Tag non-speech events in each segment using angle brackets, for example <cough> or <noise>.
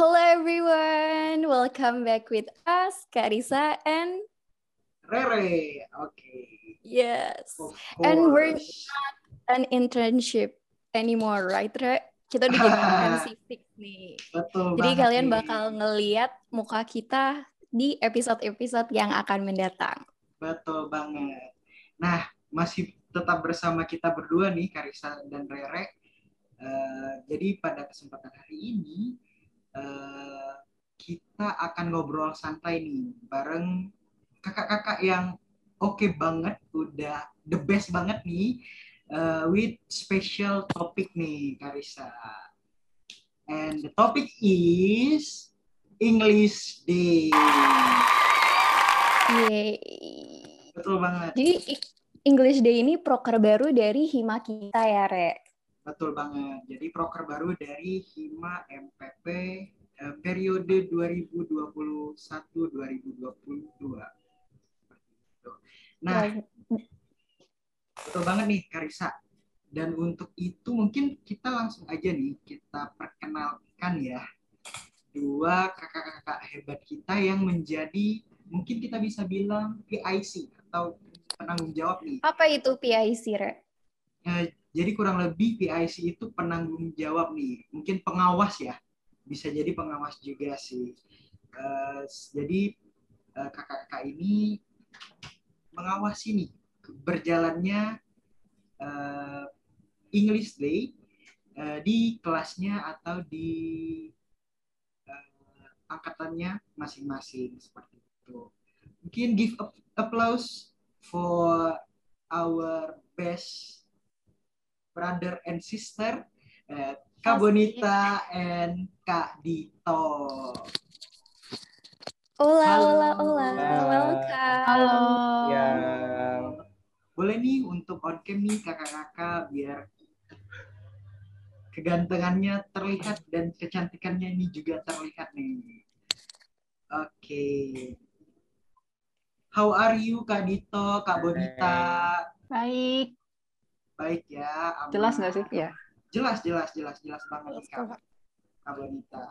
Hello everyone, welcome back with us, Karisa and Rere. Okay. yes, And we're course. an internship anymore, right, Re? Kita udah jadi <laughs> MC fix nih. Betul Jadi kalian nih. bakal ngeliat muka kita di episode-episode yang akan mendatang. Betul banget. Nah, masih tetap bersama kita berdua nih, Karisa dan Rere. Eh, jadi pada kesempatan hari ini, eh, kita akan ngobrol santai nih, bareng kakak-kakak yang oke banget, udah the best banget nih, eh, with special topic nih, Karisa. And the topic is English Day. Yeay. Betul banget. Jadi English Day ini proker baru dari Hima kita ya, Re? Betul banget. Jadi proker baru dari Hima MPP eh, periode 2021-2022. Nah, betul banget nih Karisa. Dan untuk itu mungkin kita langsung aja nih kita perkenalkan ya dua kakak-kakak hebat kita yang menjadi mungkin kita bisa bilang PIC atau penanggung jawab nih Apa itu PIC, Re? Jadi kurang lebih PIC itu penanggung jawab nih, mungkin pengawas ya, bisa jadi pengawas juga sih. Eh, jadi eh, kakak-kakak ini mengawasi nih berjalannya eh, English Day eh, di kelasnya atau di eh, angkatannya masing-masing seperti itu. Mungkin give applause for our best brother and sister, eh, Kak. Bonita and Kak Dito. Hola, Halo. hola, hola. Welcome. Halo. Ya, Boleh nih untuk on cam nih kakak-kakak biar kegantengannya terlihat dan kecantikannya ini juga terlihat nih. Oke. How are you Kak Dito, Kak Bonita? Baik. Baik ya. aman. Jelas nggak sih? Ya. Jelas, jelas, jelas, jelas banget nih Kak, Kak Bonita.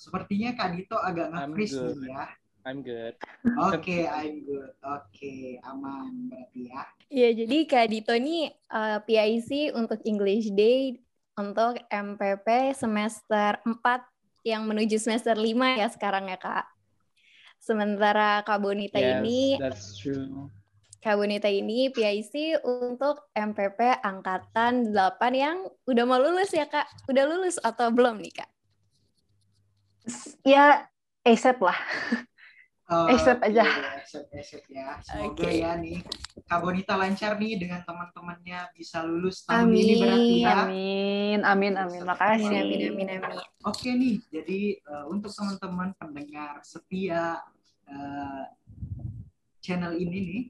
Sepertinya Kak Dito agak nge-freeze nih ya. I'm good. Oke, I'm good. Oke, aman berarti ya. Ya, jadi Kak Dito ini uh, PIC untuk English Day untuk MPP semester 4 yang menuju semester 5 ya sekarang ya, Kak. Sementara Kak Bonita Yes, ini that's true. Kak Bonita ini PIC untuk MPP angkatan 8 yang udah mau lulus ya, Kak. Udah lulus atau belum nih, Kak? Ya, ASAP lah. Oh, Accept aja. iya, accept, accept ya. Semoga Oke. ya nih Kak Bonita lancar nih dengan teman-temannya bisa lulus tahun ini berarti ya. Amin, amin, amin. Makasih. Amin, amin, amin, amin. Oke nih, jadi eh, untuk teman-teman pendengar setia eh, channel ini nih,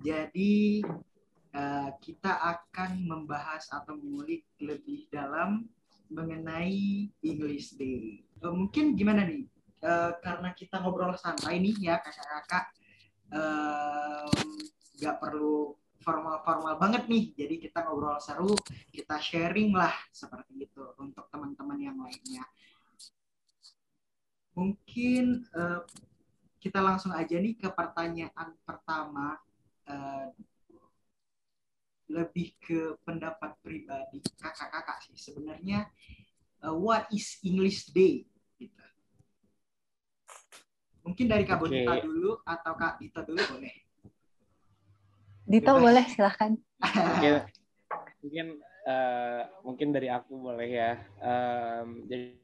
jadi eh, kita akan membahas atau mengulik lebih dalam mengenai English Day. Eh, mungkin gimana nih? Eh, karena kita ngobrol santai nih ya kakak-kakak, nggak perlu formal-formal banget nih. Jadi kita ngobrol seru, kita sharing lah seperti itu untuk teman-teman yang lainnya. Mungkin eh, kita langsung aja nih ke pertanyaan pertama. Eh, lebih ke pendapat pribadi kakak-kakak sih sebenarnya eh, what is English Day gitu. Mungkin dari Kak. Bonita dulu atau Kak Dito dulu boleh. Dito Bebas. boleh silahkan. Mungkin, mungkin, eh, mungkin dari aku boleh ya. Em, jadi,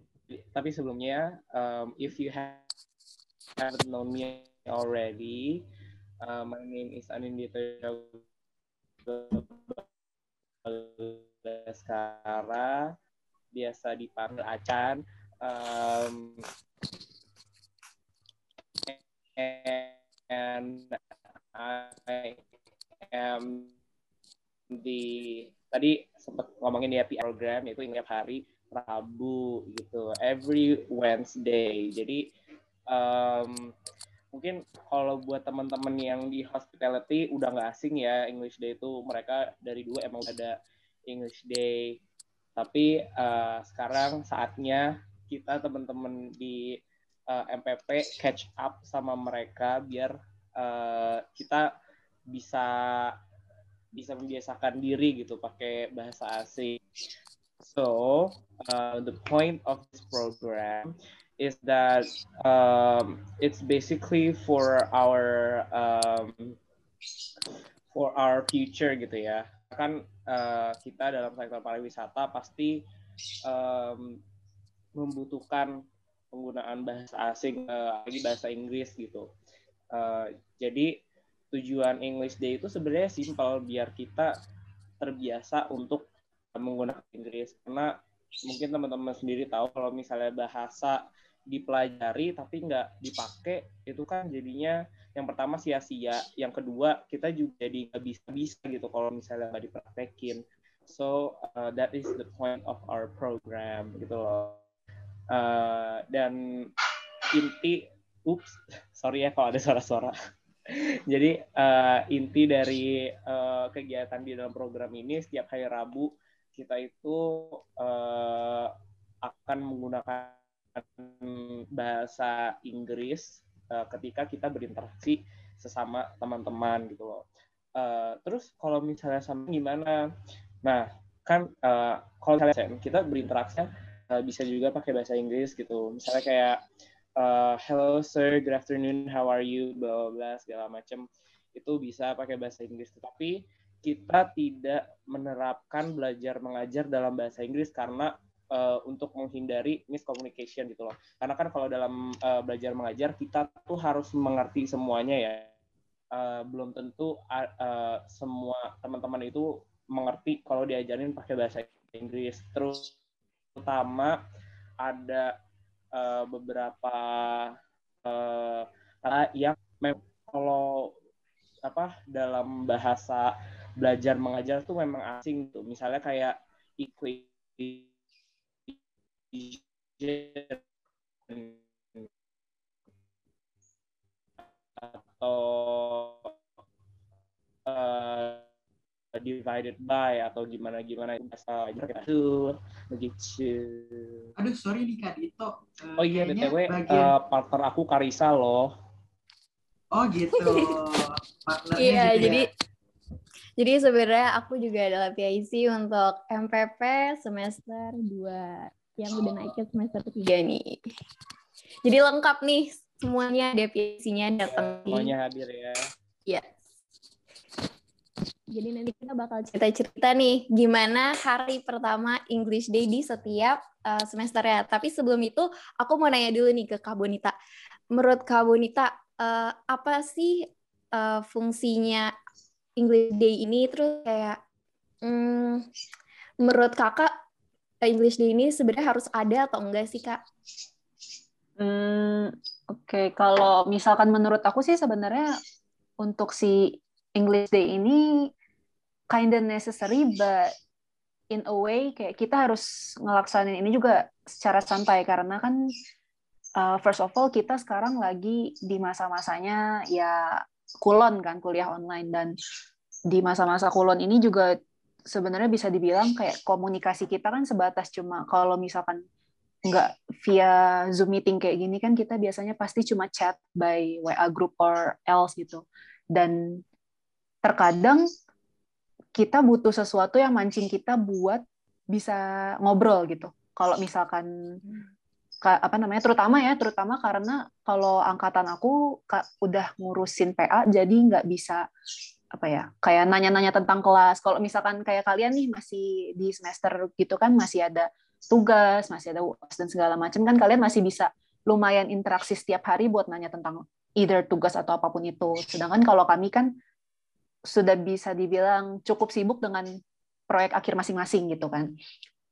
tapi sebelumnya, um, if you have haven't known me already, uh, my name is Anindita Skara, biasa dipanggil Acan. Um, and I am di tadi sempat ngomongin di happy program itu tiap hari Rabu gitu every Wednesday jadi um, mungkin kalau buat teman-teman yang di hospitality udah nggak asing ya English Day itu mereka dari dulu emang ada English Day tapi uh, sekarang saatnya kita teman-teman di uh, MPP catch up sama mereka biar uh, kita bisa bisa membiasakan diri gitu pakai bahasa asing. So uh, the point of this program is that um, it's basically for our um, for our future gitu ya. Kan uh, kita dalam sektor pariwisata pasti um, membutuhkan penggunaan bahasa asing, uh, lagi bahasa Inggris gitu. Uh, jadi tujuan English Day itu sebenarnya simpel biar kita terbiasa untuk menggunakan Inggris karena mungkin teman-teman sendiri tahu kalau misalnya bahasa dipelajari tapi nggak dipakai itu kan jadinya yang pertama sia-sia yang kedua kita juga jadi nggak bisa bisa gitu kalau misalnya nggak dipraktekin. So uh, that is the point of our program gitu loh. Uh, dan inti ups <laughs> sorry ya kalau ada suara-suara. <laughs> Jadi uh, inti dari uh, kegiatan di dalam program ini setiap hari Rabu kita itu uh, akan menggunakan bahasa Inggris uh, ketika kita berinteraksi sesama teman-teman gitu loh. Uh, terus kalau misalnya sama gimana? Nah kan uh, kalau misalnya kita berinteraksi uh, bisa juga pakai bahasa Inggris gitu. Misalnya kayak uh, hello sir, good afternoon, how are you, bla bla segala macam itu bisa pakai bahasa Inggris. Tetapi kita tidak menerapkan belajar mengajar dalam bahasa Inggris karena uh, untuk menghindari miscommunication gitu loh. Karena kan kalau dalam uh, belajar mengajar kita tuh harus mengerti semuanya ya. Uh, belum tentu uh, uh, semua teman-teman itu mengerti kalau diajarin pakai bahasa Inggris. Terus utama ada uh, beberapa uh, yang kalau apa dalam bahasa belajar mengajar tuh memang asing tuh misalnya kayak equation gimana gimana bahasa gitu begitu. Aduh sorry nih Kak Dito. Uh, oh iya btw bagian... uh, partner aku Karisa loh. Oh gitu. <laughs> iya juga. jadi jadi sebenarnya aku juga adalah PIC untuk MPP semester 2 yang udah naik ke semester ketiga nih. Jadi lengkap nih semuanya ada nya datang. Semuanya hadir ya. Iya. Jadi nanti kita bakal cerita-cerita nih gimana hari pertama English Day di setiap uh, semester ya. Tapi sebelum itu aku mau nanya dulu nih ke Kak Bonita. Menurut Kak Bonita uh, apa sih uh, fungsinya English Day ini terus kayak hmm, menurut kakak English Day ini sebenarnya harus ada atau enggak sih kak? Hmm, Oke, okay. kalau misalkan menurut aku sih sebenarnya untuk si English Day ini kinda necessary, but in a way kayak kita harus ngelaksanin ini juga secara santai. Karena kan uh, first of all kita sekarang lagi di masa-masanya ya kulon kan kuliah online. Dan di masa-masa kulon ini juga sebenarnya bisa dibilang kayak komunikasi kita kan sebatas. Cuma kalau misalkan nggak via Zoom meeting kayak gini kan kita biasanya pasti cuma chat by WA group or else gitu. Dan terkadang kita butuh sesuatu yang mancing kita buat bisa ngobrol gitu. Kalau misalkan apa namanya terutama ya terutama karena kalau angkatan aku udah ngurusin PA jadi nggak bisa apa ya kayak nanya-nanya tentang kelas kalau misalkan kayak kalian nih masih di semester gitu kan masih ada tugas masih ada uas dan segala macam kan kalian masih bisa lumayan interaksi setiap hari buat nanya tentang either tugas atau apa pun itu sedangkan kalau kami kan sudah bisa dibilang cukup sibuk dengan proyek akhir masing-masing gitu kan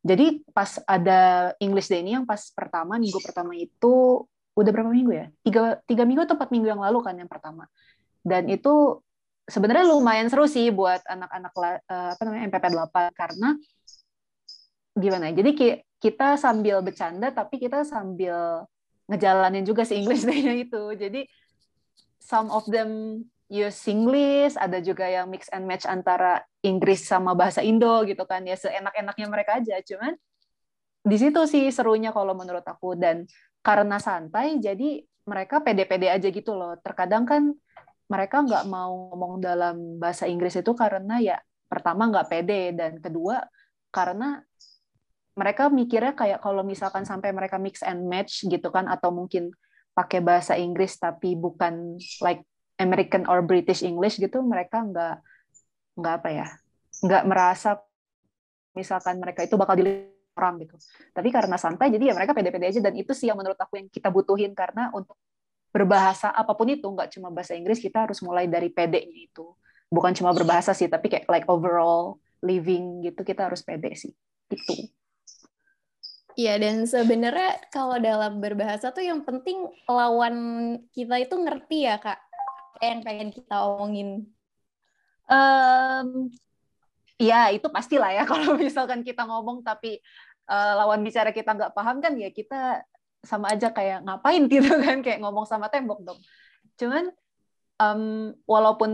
jadi pas ada English Day ini yang pas pertama minggu pertama itu udah berapa minggu ya tiga tiga minggu atau empat minggu yang lalu kan yang pertama dan itu sebenarnya lumayan seru sih buat anak-anak uh, apa namanya MPP 8 karena gimana ya? Jadi kita sambil bercanda tapi kita sambil ngejalanin juga si English Day-nya itu. Jadi some of them use English, ada juga yang mix and match antara Inggris sama bahasa Indo gitu kan. Ya seenak-enaknya mereka aja. Cuman di situ sih serunya kalau menurut aku. Dan karena santai jadi mereka pede-pede aja gitu loh. Terkadang kan mereka nggak mau ngomong dalam bahasa Inggris itu karena ya pertama nggak pede. Dan kedua karena mereka mikirnya kayak kalau misalkan sampai mereka mix and match gitu kan atau mungkin pakai bahasa Inggris tapi bukan like American or British English gitu mereka nggak nggak apa ya nggak merasa misalkan mereka itu bakal dilihat orang gitu. Tapi karena santai jadi ya mereka pede-pede aja. Dan itu sih yang menurut aku yang kita butuhin. Karena untuk berbahasa apa pun itu nggak cuma bahasa Inggris kita harus mulai dari pedenya itu. Bukan cuma berbahasa sih tapi kayak like overall living gitu kita harus pede sih. Itu Iya, dan sebenarnya kalau dalam berbahasa tuh yang penting lawan kita itu ngerti ya, Kak. Yang pengen kita omongin. Um, ya, itu pastilah ya <laughs> kalau misalkan kita ngomong tapi uh, lawan bicara kita nggak paham kan ya kita sama aja kayak ngapain <laughs> gitu kan, kayak ngomong sama tembok dong. Cuman um, walaupun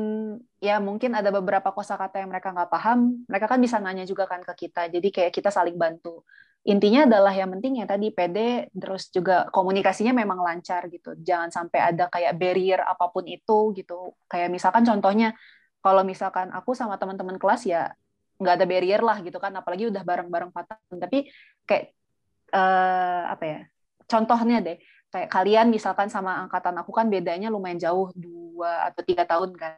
ya mungkin ada beberapa kosakata yang mereka nggak paham, mereka kan bisa nanya juga kan ke kita. Jadi kayak kita saling bantu intinya adalah yang penting ya tadi PD terus juga komunikasinya memang lancar gitu. Jangan sampai ada kayak barrier apa pun itu gitu. Kayak misalkan contohnya kalau misalkan aku sama teman-teman kelas ya nggak ada barrier lah gitu kan apalagi udah bareng-bareng empat tahun tapi kayak uh, apa ya contohnya deh kayak kalian misalkan sama angkatan aku kan bedanya lumayan jauh dua atau tiga tahun kan.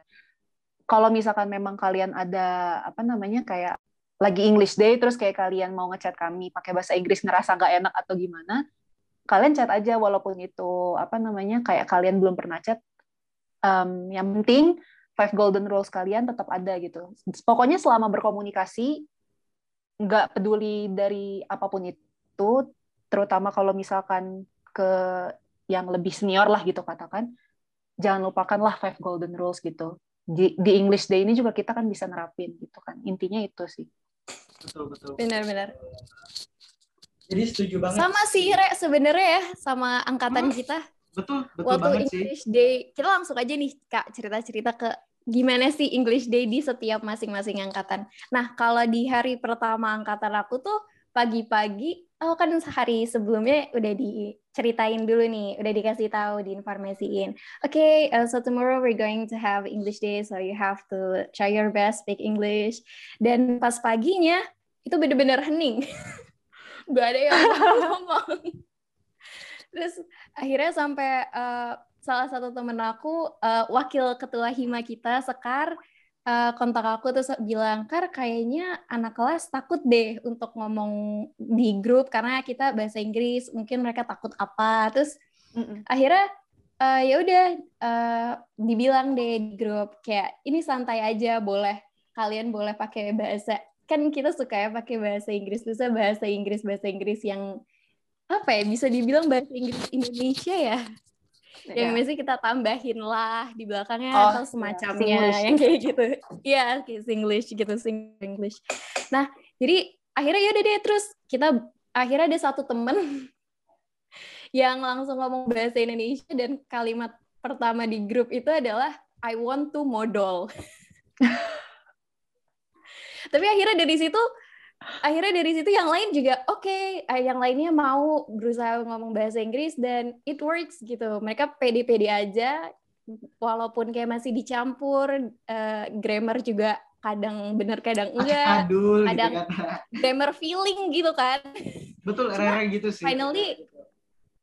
Kalau misalkan memang kalian ada apa namanya kayak lagi English Day terus kayak kalian mau ngechat kami pakai bahasa Inggris ngerasa nggak enak atau gimana kalian chat aja walaupun itu apa namanya kayak kalian belum pernah chat um, yang penting five golden rules kalian tetap ada gitu. Pokoknya selama berkomunikasi nggak peduli dari apa pun itu terutama kalau misalkan ke yang lebih senior lah gitu katakan jangan lupakanlah five golden rules gitu. Di, di English Day ini juga kita kan bisa nerapin gitu kan. Intinya itu sih betul betul Benar-benar. jadi setuju banget Sama sih Re sebenarnya ya sama angkatan Hmm, kita. betul betul Waktu banget sih English Day, kita langsung aja nih Kak cerita-cerita ke gimana sih English Day di setiap masing-masing angkatan. Nah, kalau di hari pertama angkatan aku tuh pagi-pagi, oh kan hari sebelumnya udah diceritain dulu nih, udah dikasih tahu, diinformasiin. Oke, okay, uh, so tomorrow we're going to have English Day, so you have to try your best speak English. Dan pas paginya itu bener-bener hening, <laughs> gak ada yang <laughs> ngomong. Terus akhirnya sampai uh, salah satu temen aku uh, wakil ketua hima kita Sekar uh, kontak aku terus bilang Kar kayaknya anak kelas takut deh untuk ngomong di grup karena kita bahasa Inggris mungkin mereka takut apa. Terus Mm-mm. akhirnya uh, ya udah uh, dibilang deh di grup kayak ini santai aja boleh kalian boleh pakai bahasa. Kan kita suka ya pakai bahasa Inggris terus bahasa Inggris bahasa Inggris yang apa ya bisa dibilang bahasa Inggris Indonesia ya yang Ya. biasanya kita tambahin lah di belakangnya Oh, atau iya, semacamnya Singlish. yang kayak gitu. Iya kayak Singlish gitu Singlish. Nah jadi akhirnya ya udah deh terus kita akhirnya ada satu temen <laughs> yang langsung ngomong bahasa Indonesia dan kalimat pertama di grup itu adalah I want to modal. <laughs> Tapi akhirnya dari situ akhirnya dari situ yang lain juga oke eh, yang lainnya mau berusaha ngomong bahasa Inggris dan it works gitu. Mereka pede-pede aja walaupun kayak masih dicampur eh, grammar juga kadang bener kadang enggak adul gitu kadang- kan. grammar feeling gitu kan. Betul rere gitu sih. finally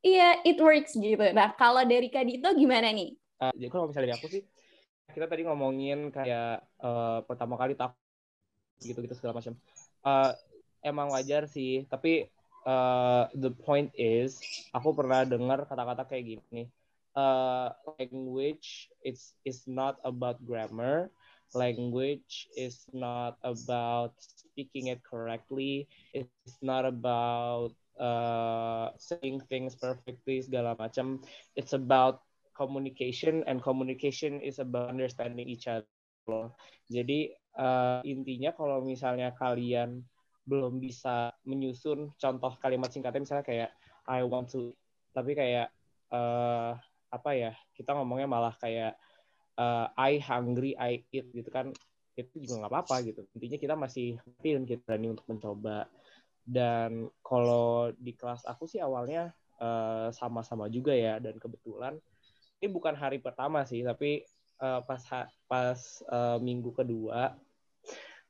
iya it works gitu. Nah kalau dari Kadito gimana nih? Uh, jadi kalau misalnya dari aku sih kita tadi ngomongin kayak uh, pertama kali takut gitu-gitu segala macam Uh, emang wajar sih tapi uh, the point is aku pernah dengar kata-kata kayak gini. Uh, language it's is not about grammar. Language is not about speaking it correctly. It's not about uh, saying things perfectly segala macam. It's about communication and communication is about understanding each other. Jadi uh, intinya kalau misalnya kalian belum bisa menyusun contoh kalimat singkatnya misalnya kayak I want to tapi kayak uh, apa ya kita ngomongnya malah kayak uh, I hungry I eat gitu kan itu juga nggak apa-apa gitu. Intinya kita masih dan kita berani untuk mencoba. Dan kalau di kelas aku sih awalnya uh, sama-sama juga ya dan kebetulan ini bukan hari pertama sih tapi uh, pas pas uh, minggu kedua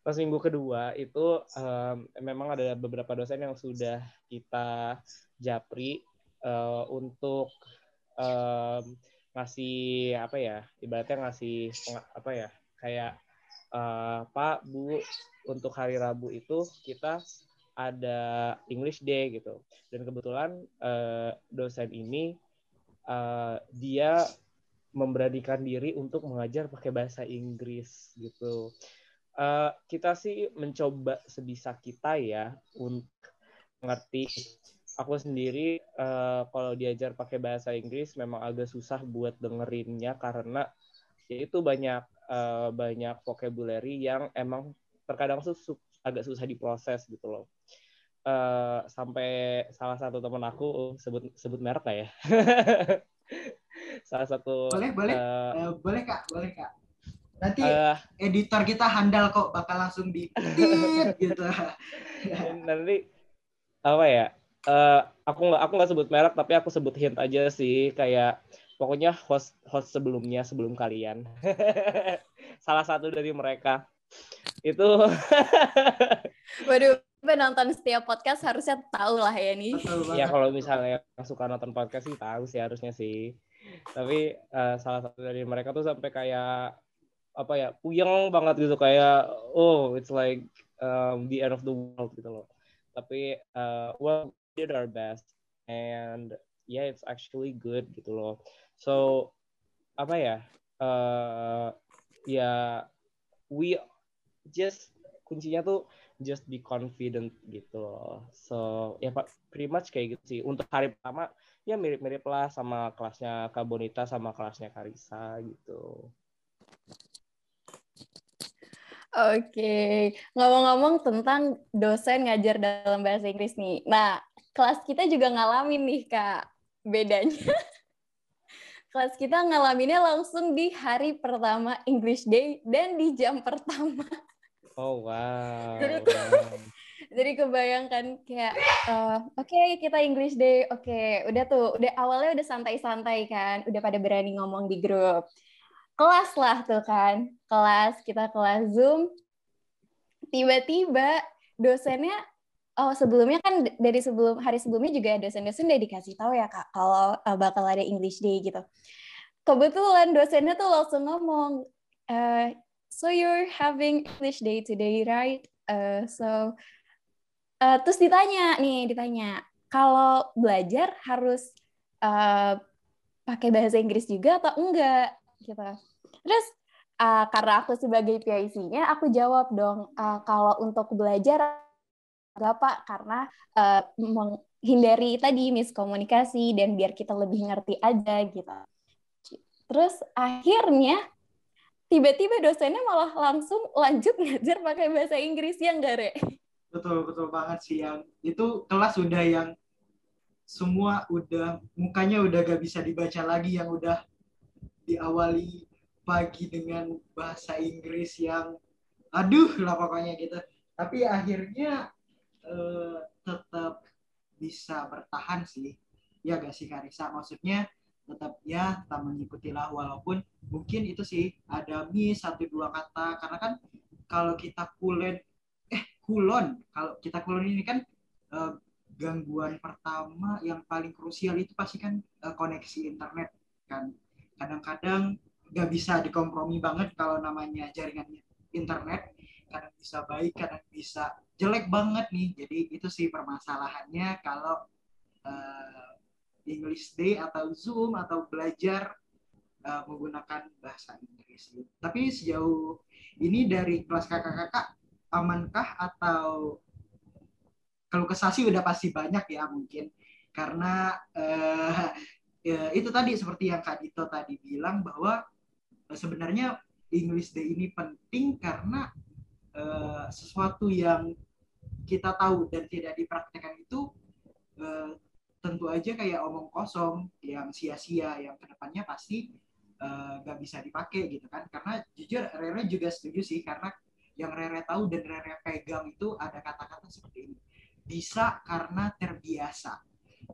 pas minggu kedua itu um, memang ada beberapa dosen yang sudah kita japri uh, untuk um, ngasih apa ya ibaratnya ngasih apa ya kayak uh, Pak Bu untuk hari Rabu itu kita ada English Day gitu. Dan kebetulan uh, dosen ini uh, dia memberanikan diri untuk mengajar pakai bahasa Inggris gitu. Uh, kita sih mencoba sebisa kita ya untuk ngerti. Aku sendiri uh, kalau diajar pakai bahasa Inggris memang agak susah buat dengerinnya karena ya itu banyak uh, banyak vocabulary yang emang terkadang tuh agak susah diproses gitu loh. Uh, sampai salah satu teman aku sebut sebut merek lah ya. <laughs> salah satu boleh boleh. uh, uh, boleh kak boleh kak. Nanti uh, editor kita handal kok bakal langsung di <laughs> gitu. Nanti apa ya uh, aku nggak aku nggak sebut merek tapi aku sebut hint aja sih kayak pokoknya host host sebelumnya sebelum kalian. <laughs> Salah satu dari mereka. Itu. <laughs> Waduh penonton setiap podcast harusnya tahu lah ya nih ya kalau misalnya suka nonton podcast sih tahu sih harusnya sih tapi uh, salah satu dari mereka tuh sampai kayak apa ya puyeng banget gitu kayak oh it's like um, the end of the world gitu loh tapi uh, well we did our best and yeah it's actually good gitu loh so apa ya uh, ya we just kuncinya tuh just be confident gitu loh. So ya pak pretty much kayak gitu sih. Untuk hari pertama ya mirip-mirip lah sama kelasnya Kak Bonita sama kelasnya Karisa gitu. Oke, ngomong-ngomong tentang dosen ngajar dalam bahasa Inggris nih. Nah, kelas kita juga ngalamin nih Kak bedanya. <laughs> kelas kita ngalaminnya langsung di hari pertama English Day dan di jam pertama. Oh wow. Jadi wow. Jadi kebayangkan kayak uh, oke okay, kita English Day, oke okay, udah tuh udah awalnya udah santai-santai kan, udah pada berani ngomong di grup. Kelas lah tuh kan, kelas kita kelas Zoom. Tiba-tiba dosennya oh sebelumnya kan dari sebelum hari sebelumnya juga dosen-dosen udah dikasih tahu ya kak kalau uh, bakal ada English Day gitu. Kebetulan dosennya tuh langsung ngomong, uh, so you're having English day today, right? Uh, so uh, terus ditanya nih, ditanya kalau belajar harus uh, pakai bahasa Inggris juga atau enggak gitu. Terus uh, karena aku sebagai PIC-nya, aku jawab dong uh, kalau untuk belajar enggak pak karena uh, menghindari tadi miskomunikasi dan biar kita lebih ngerti aja gitu. Terus akhirnya tiba-tiba dosennya malah langsung lanjut ngajar pakai bahasa Inggris ya enggak, Re? Betul, betul banget sih yang itu kelas udah yang semua udah mukanya udah gak bisa dibaca lagi yang udah diawali pagi dengan bahasa Inggris yang aduh lah pokoknya gitu. Tapi akhirnya eh, tetap bisa bertahan sih. Ya gak sih Karisa? Maksudnya tetap ya tetap mengikuti lah walaupun mungkin itu sih ada miss satu dua kata karena kan kalau kita kulen kulon. Kalau kita kulon ini kan uh, gangguan pertama yang paling krusial itu pasti kan uh, koneksi internet kan. Kadang-kadang nggak bisa dikompromi banget kalau namanya jaringan internet. Kadang bisa baik kadang bisa jelek banget nih. Jadi itu sih permasalahannya kalau uh, English Day atau Zoom atau belajar uh, menggunakan bahasa Inggris. Tapi sejauh ini dari kelas kakak-kakak amankah atau kalau kesasi udah pasti banyak ya mungkin. Karena uh, <laughs> ya, itu tadi seperti yang Kak Dito tadi bilang bahwa uh, sebenarnya English Day ini penting karena uh, sesuatu yang kita tahu dan tidak dipraktekkan itu uh, tentu aja kayak omong kosong yang sia-sia yang ke depannya pasti uh, bisa dipakai gitu kan. Karena jujur Rere juga setuju sih karena yang Rere tahu dan Rere pegang itu ada kata-kata seperti ini bisa karena terbiasa.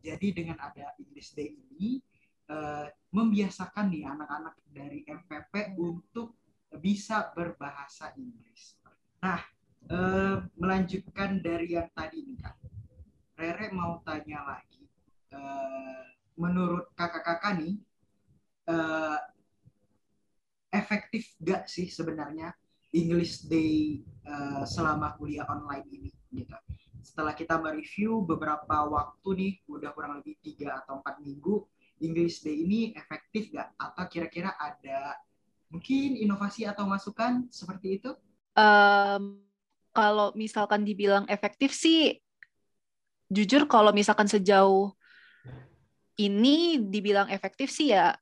Jadi dengan ada English Day ini uh, membiasakan nih anak-anak dari MPP untuk bisa berbahasa Inggris. Nah, uh, melanjutkan dari yang tadi nih kak, Rere mau tanya lagi. Uh, menurut kakak-kakak nih, efektif gak sih sebenarnya English Day uh, selama kuliah online ini? Gitu setelah kita mereview beberapa waktu nih, udah kurang lebih tiga atau empat minggu, English Day ini efektif gak? Atau kira-kira ada mungkin inovasi atau masukan seperti itu? Um, kalau misalkan dibilang efektif sih, jujur kalau misalkan sejauh ini dibilang efektif sih ya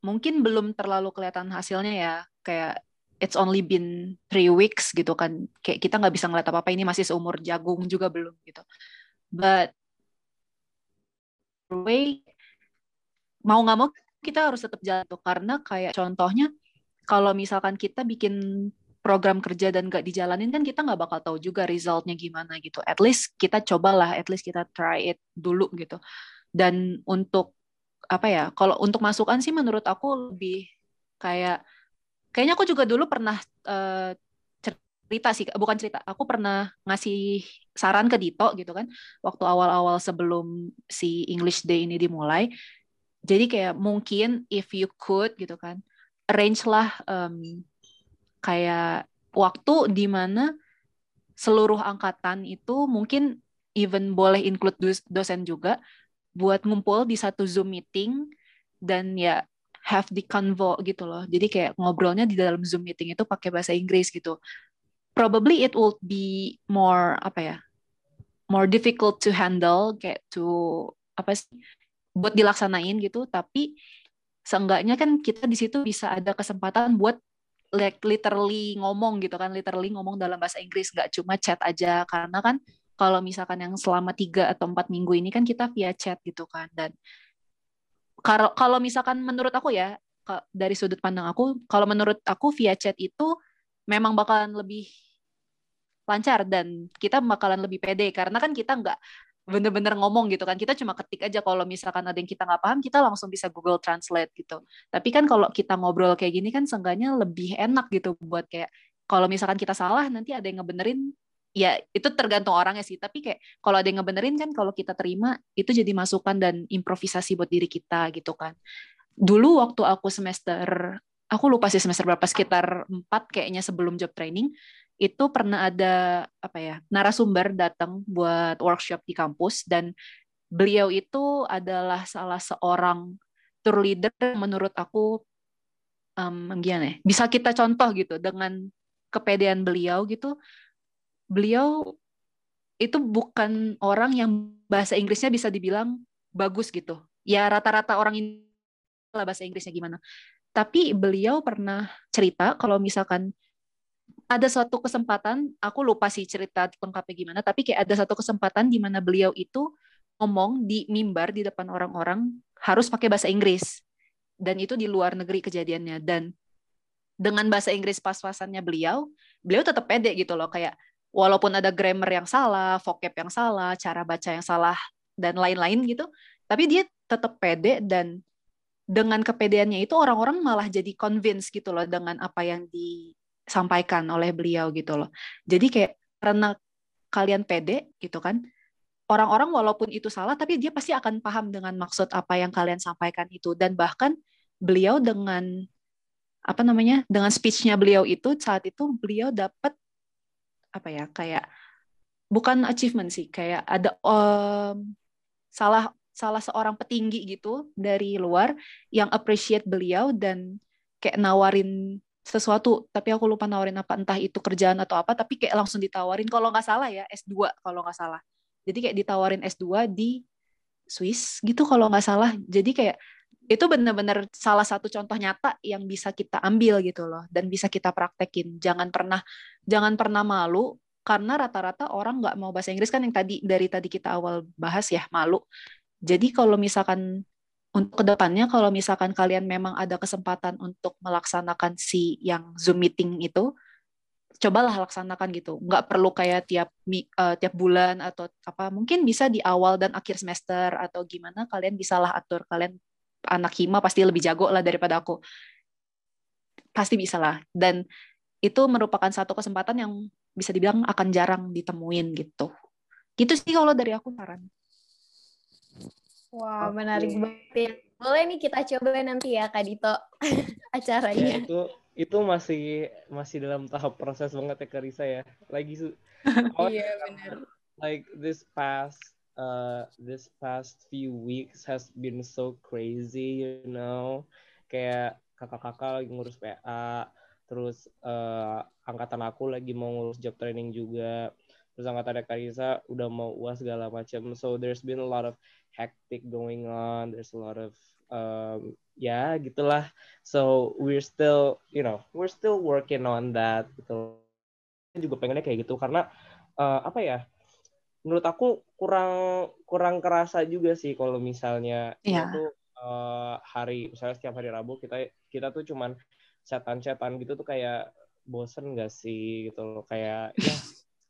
mungkin belum terlalu kelihatan hasilnya ya kayak it's only been three weeks gitu kan. Kayak kita nggak bisa ngeliat apa apa ini masih seumur jagung juga belum gitu. But way mau nggak mau kita harus tetap jalan tuh. Karena kayak contohnya kalau misalkan kita bikin program kerja dan nggak dijalanin kan kita nggak bakal tahu juga resultnya gimana gitu. At least kita cobalah at least kita try it dulu gitu. Dan untuk apa ya kalau untuk masukan sih menurut aku lebih kayak kayaknya aku juga dulu pernah uh, cerita sih bukan cerita aku pernah ngasih saran ke Dito gitu kan waktu awal-awal sebelum si English Day ini dimulai. Jadi kayak mungkin if you could gitu kan arrange lah um, kayak waktu di mana seluruh angkatan itu mungkin even boleh include dosen juga buat ngumpul di satu Zoom meeting dan ya have the convo gitu loh. Jadi kayak ngobrolnya di dalam Zoom meeting itu pakai bahasa Inggris gitu. Probably it will be more apa ya? more difficult to handle kayak to apa sih buat dilaksanain gitu, tapi seenggaknya kan kita di situ bisa ada kesempatan buat like literally ngomong gitu kan, literally ngomong dalam bahasa Inggris, nggak cuma chat aja karena kan kalau misalkan yang selama tiga atau empat minggu ini kan kita via chat gitu kan dan kalau kalau misalkan menurut aku ya dari sudut pandang aku kalau menurut aku via chat itu memang bakalan lebih lancar dan kita bakalan lebih pede. Karena kan kita nggak bener-bener ngomong gitu kan. Kita cuma ketik aja kalau misalkan ada yang kita nggak paham kita langsung bisa Google Translate gitu. Tapi kan kalau kita ngobrol kayak gini kan seenggaknya lebih enak gitu buat kayak kalau misalkan kita salah nanti ada yang ngebenerin ya itu tergantung orangnya sih. Tapi kayak kalau ada yang ngebenerin kan kalau kita terima itu jadi masukan dan improvisasi buat diri kita gitu kan. Dulu waktu aku semester aku lupa sih semester berapa sekitar empat kayaknya sebelum job training itu pernah ada apa ya narasumber datang buat workshop di kampus dan beliau itu adalah salah seorang tour leader menurut aku um, gimana ya bisa kita contoh gitu dengan kepedean beliau gitu beliau itu bukan orang yang bahasa Inggrisnya bisa dibilang bagus gitu. Ya rata-rata orang ini lah bahasa Inggrisnya gimana. Tapi beliau pernah cerita kalau misalkan ada suatu kesempatan, aku lupa sih cerita lengkapnya gimana, tapi kayak ada satu kesempatan di mana beliau itu ngomong di mimbar di depan orang-orang harus pakai bahasa Inggris. Dan itu di luar negeri kejadiannya. Dan dengan bahasa Inggris pas-pasannya beliau, beliau tetap pede gitu loh. Kayak walaupun ada grammar yang salah, vocab yang salah, cara baca yang salah dan lain-lain gitu, tapi dia tetap pede dan dengan kepedeannya itu orang-orang malah jadi convince gitu loh dengan apa yang disampaikan oleh beliau gitu loh. Jadi kayak karena kalian pede gitu kan, orang-orang walaupun itu salah tapi dia pasti akan paham dengan maksud apa yang kalian sampaikan itu dan bahkan beliau dengan apa namanya dengan speechnya beliau itu saat itu beliau dapat apa ya kayak bukan achievement sih kayak ada um, salah salah seorang petinggi gitu dari luar yang appreciate beliau dan kayak nawarin sesuatu. Tapi aku lupa nawarin apa entah itu kerjaan atau apa tapi kayak langsung ditawarin. Kalau nggak salah ya S2 kalau nggak salah. Jadi kayak ditawarin S2 di Swiss gitu kalau nggak salah. Jadi kayak itu benar-benar salah satu contoh nyata yang bisa kita ambil gitu loh dan bisa kita praktekin. Jangan pernah jangan pernah malu karena rata-rata orang nggak mau bahasa Inggris. Kan yang tadi dari tadi kita awal bahas ya malu. Jadi kalau misalkan untuk ke depannya kalau misalkan kalian memang ada kesempatan untuk melaksanakan si yang zoom meeting itu cobalah laksanakan gitu. Nggak perlu kayak tiap uh, tiap bulan atau apa. Mungkin bisa di awal dan akhir semester atau gimana kalian bisalah atur. Kalian anak hima pasti lebih jago lah daripada aku. Pasti bisa lah. Dan itu merupakan satu kesempatan yang bisa dibilang akan jarang ditemuin gitu. Gitu sih kalau dari aku saran. Wah, wow, menarik banget ya. Boleh nih kita coba nanti ya Kak Dito <laughs> acaranya. Ya, itu itu masih masih dalam tahap proses banget ya Karisa ya. Lagi su <laughs> oh, Iya benar. Like this past uh this past few weeks has been so crazy, you know. Kayak kakak-kakak lagi ngurus PA, terus uh, angkatan aku lagi mau ngurus job training juga terus angkatan Karisa udah mau uas segala macam so there's been a lot of hectic going on. There's a lot of um, ya gitulah. So we're still you know we're still working on that gitu. Juga pengennya kayak gitu karena uh, apa ya menurut aku kurang kurang kerasa juga sih kalau misalnya yeah. itu uh, hari misalnya setiap hari Rabu kita kita tuh cuman setan-setan gitu tuh kayak bosen gak sih gitu loh. Kayak ya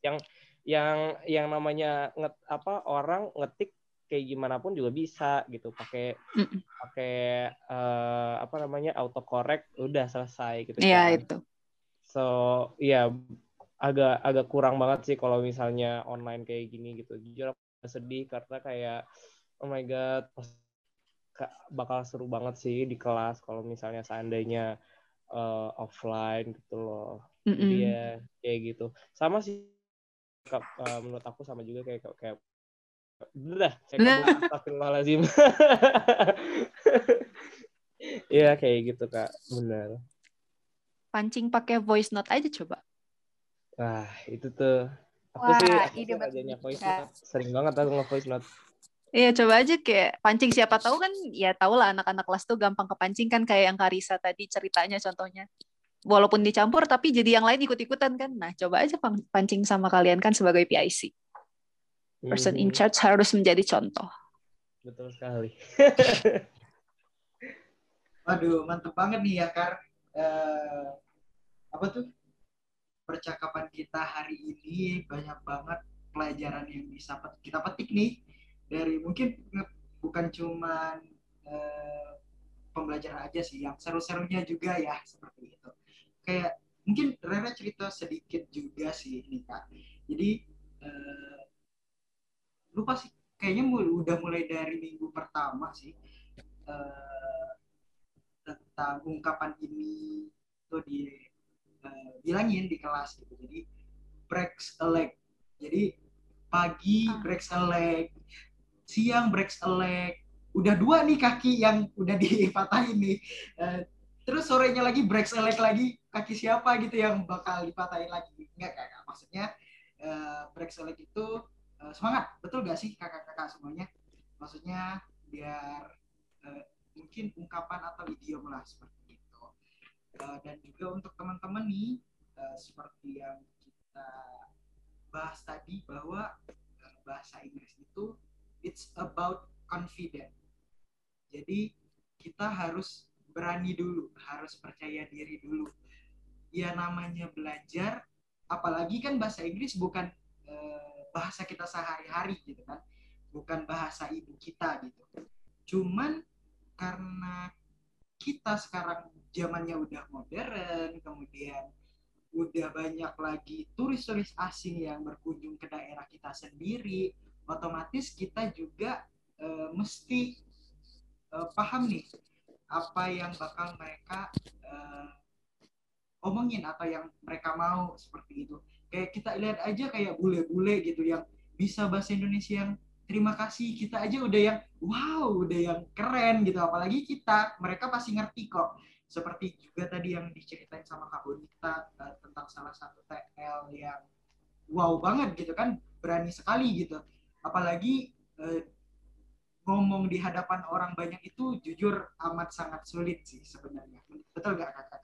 yang yang yang namanya nget apa orang ngetik kayak gimana pun juga bisa gitu pakai pakai uh, apa namanya autocorrect udah selesai gitu Iya kan. itu. So ya yeah, agak agak kurang banget sih kalau misalnya online kayak gini gitu. Jujur aku sedih karena kayak oh my god bakal seru banget sih di kelas kalau misalnya seandainya uh, offline gitu loh. Mm -mm. Dia kayak gitu. Sama sih uh, menurut aku sama juga kayak kayak Udah, saya <laughs> astagfirullahaladzim. <laughs> Iya kayak gitu kak, benar. Pancing pakai voice note aja coba. Wah itu tuh. Aku Wah, sih aku ide rajanya voice note. Sering banget aku nge-voice note. Iya coba aja kayak pancing siapa tahu kan ya tau lah anak-anak kelas tuh gampang kepancing kan kayak yang Karisa tadi ceritanya contohnya. Walaupun dicampur tapi jadi yang lain ikut-ikutan kan. Nah coba aja pancing sama kalian kan sebagai PIC person in hmm. charge harus menjadi contoh. Betul sekali. <laughs> Waduh, mantep banget nih ya, Kar. Uh, apa tuh? Percakapan kita hari ini banyak banget pelajaran yang bisa kita petik nih dari mungkin bukan cuma uh, pembelajaran aja sih, yang seru-serunya juga ya seperti itu. Kayak mungkin Rera cerita sedikit juga sih nih kak. Jadi uh, lupa sih kayaknya udah mulai dari minggu pertama sih uh, tentang ungkapan ini tuh di uh, bilangin di kelas gitu jadi breaks a leg jadi pagi ah. breaks a leg siang breaks a leg udah dua nih kaki yang udah <laughs> dipatahin nih uh, terus sorenya lagi breaks a leg lagi kaki siapa gitu yang bakal dipatahin lagi? Enggak kayak maksudnya uh, breaks a leg itu uh, semangat. Betul gak sih kakak-kakak semuanya? Maksudnya biar uh, mungkin ungkapan atau idiom lah seperti itu. Uh, dan juga untuk teman-teman nih uh, seperti yang kita bahas tadi bahwa uh, bahasa Inggris itu it's about confident jadi kita harus berani dulu harus percaya diri dulu. Ya namanya belajar apalagi kan bahasa Inggris bukan bahasa kita sehari-hari gitu kan. Bukan bahasa ibu kita gitu. Cuman karena kita sekarang zamannya udah modern kemudian udah banyak lagi turis-turis asing yang berkunjung ke daerah kita sendiri otomatis kita juga e, mesti e, paham nih apa yang bakal mereka e, omongin atau yang mereka mau seperti itu. Kayak kita lihat aja kayak bule-bule gitu yang bisa bahasa Indonesia yang terima kasih kita aja udah yang wow udah yang keren gitu. Apalagi kita mereka pasti ngerti kok. Seperti juga tadi yang diceritain sama Kak Bonita uh, tentang salah satu TL yang wow banget gitu kan berani sekali gitu. Apalagi uh, ngomong di hadapan orang banyak itu jujur amat sangat sulit sih sebenarnya betul nggak kakak?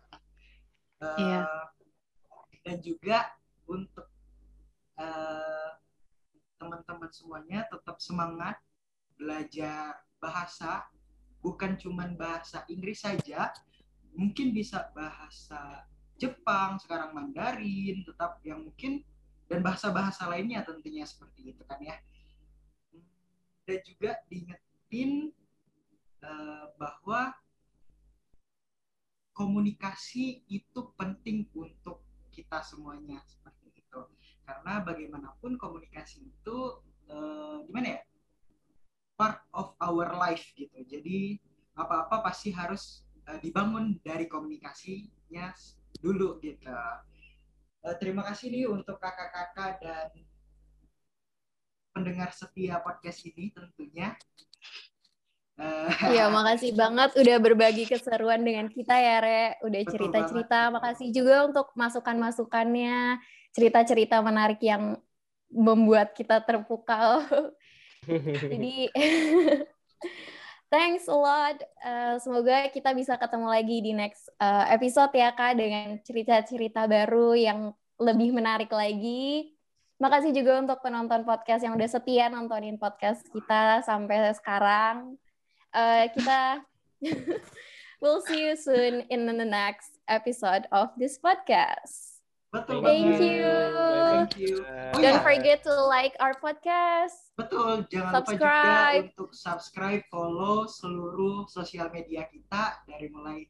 Uh, iya. Dan juga untuk uh, teman-teman semuanya tetap semangat belajar bahasa bukan cuma bahasa Inggris saja mungkin bisa bahasa Jepang, sekarang Mandarin, tetap yang mungkin dan bahasa-bahasa lainnya tentunya seperti itu kan ya. Dan juga diingetin uh, bahwa komunikasi itu penting untuk kita semuanya seperti itu. Karena bagaimanapun komunikasi itu uh, gimana ya? part of our life gitu. Jadi apa-apa pasti harus uh, dibangun dari komunikasinya dulu gitu. Uh, terima kasih nih untuk kakak-kakak dan pendengar setia podcast ini tentunya. Iya, <laughs> makasih banget udah berbagi keseruan dengan kita ya, Re. Udah cerita-cerita. Makasih juga untuk masukan-masukannya, cerita-cerita menarik yang membuat kita terpukau. <laughs> Jadi <laughs> thanks a lot. Uh, semoga kita bisa ketemu lagi di next uh, episode ya Kak dengan cerita-cerita baru yang lebih menarik lagi. Makasih juga untuk penonton podcast yang udah setia nontonin podcast kita sampai sekarang. Uh, kita <laughs> we'll see you soon in the next episode of this podcast. Betul Thank you. Thank you. Oh, Don't ya. forget to like our podcast. Betul, jangan subscribe. lupa juga untuk subscribe, follow seluruh sosial media kita dari mulai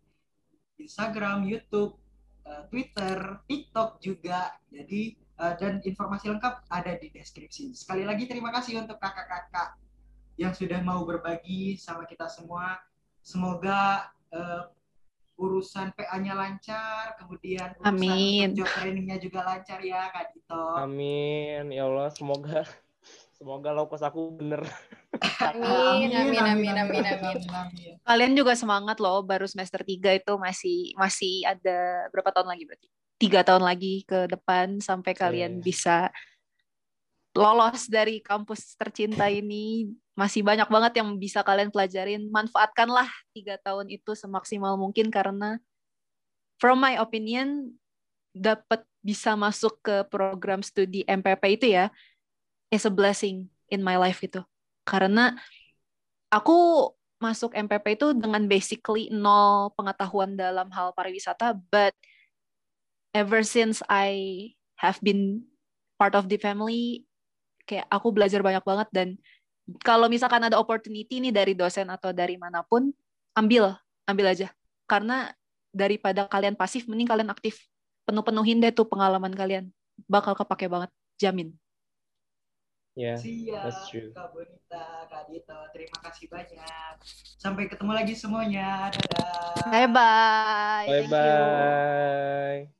Instagram, YouTube, eh, Twitter, TikTok juga. Jadi eh, dan informasi lengkap ada di deskripsi. Sekali lagi terima kasih untuk kakak-kakak yang sudah mau berbagi sama kita semua. Semoga uh, urusan PA-nya lancar, kemudian urusan Amin. job trainingnya juga lancar ya Kak Dito. Amin, ya Allah semoga semoga lokos aku bener. <laughs> amin, amin, amin, amin, amin, amin. Kalian juga semangat loh, baru semester 3 itu masih masih ada berapa tahun lagi berarti? Tiga tahun lagi ke depan sampai kalian yeah. bisa lolos dari kampus tercinta ini masih banyak banget yang bisa kalian pelajarin manfaatkanlah tiga tahun itu semaksimal mungkin karena from my opinion dapat bisa masuk ke program studi MPP itu ya is a blessing in my life itu karena aku masuk MPP itu dengan basically nol pengetahuan dalam hal pariwisata but ever since I have been part of the family kayak aku belajar banyak banget dan kalau misalkan ada opportunity nih dari dosen atau dari mana pun ambil ambil aja. Karena daripada kalian pasif mending kalian aktif. Penuh-penuhin deh tuh pengalaman kalian. Bakal kepake banget. Jamin Ya, yeah, that's true. Kak Bonita, Kak Dito, terima kasih banyak. Sampai ketemu lagi semuanya. Dadah. Bye bye. Bye bye.